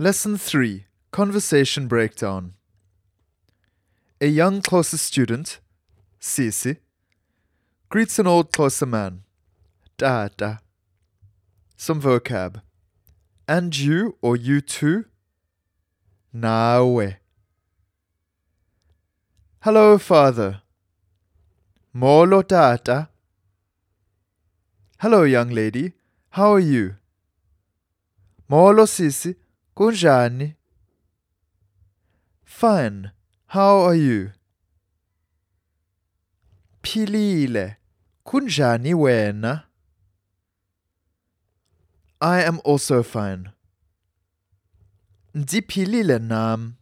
Lesson 3 Conversation Breakdown. A young Xhosa student, Sisi, greets an old Xhosa man, Tata. Some vocab. And you or you too? Nawe. Hello, father. Molo Tata. Hello, young lady. How are you? Molo Sisi. Kunjani? Fine. How are you? Philile. Kunjani wena? I am also fine. Ndiphilile nam.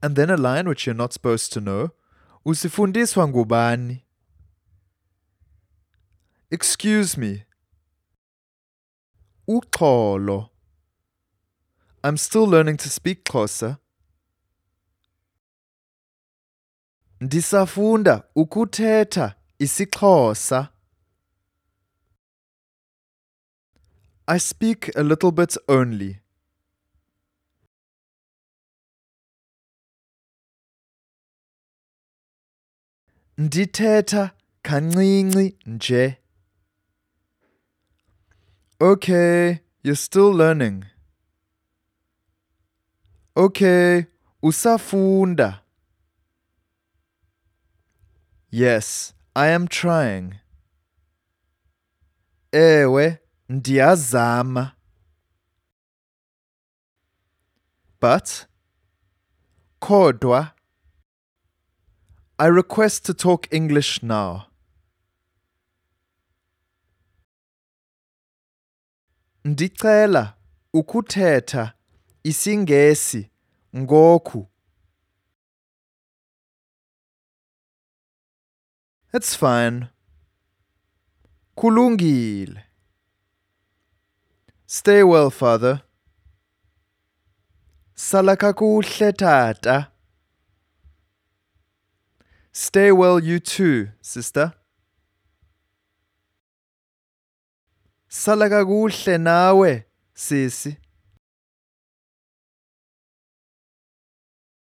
And then a line which you're not supposed to know. Usifundiswa ngubani? Excuse me. Uxolo. I'm still learning to speak Xhosa. Ndisafunda ukuthetha isiXhosa. I speak a little bit only. Ndithetha kancinci nje. Okay, you're still learning. Okay, usafunda. Yes, I am trying. Ewe, ndiyazama. But kodwa I request to talk English now. Ndicela ukuthetha isiNgesi ngoku. It's fine. Kulungile. Stay well, father. Sala kakuhle tata. Stay well you too, sister. Sala kakuhle nawe, sisi.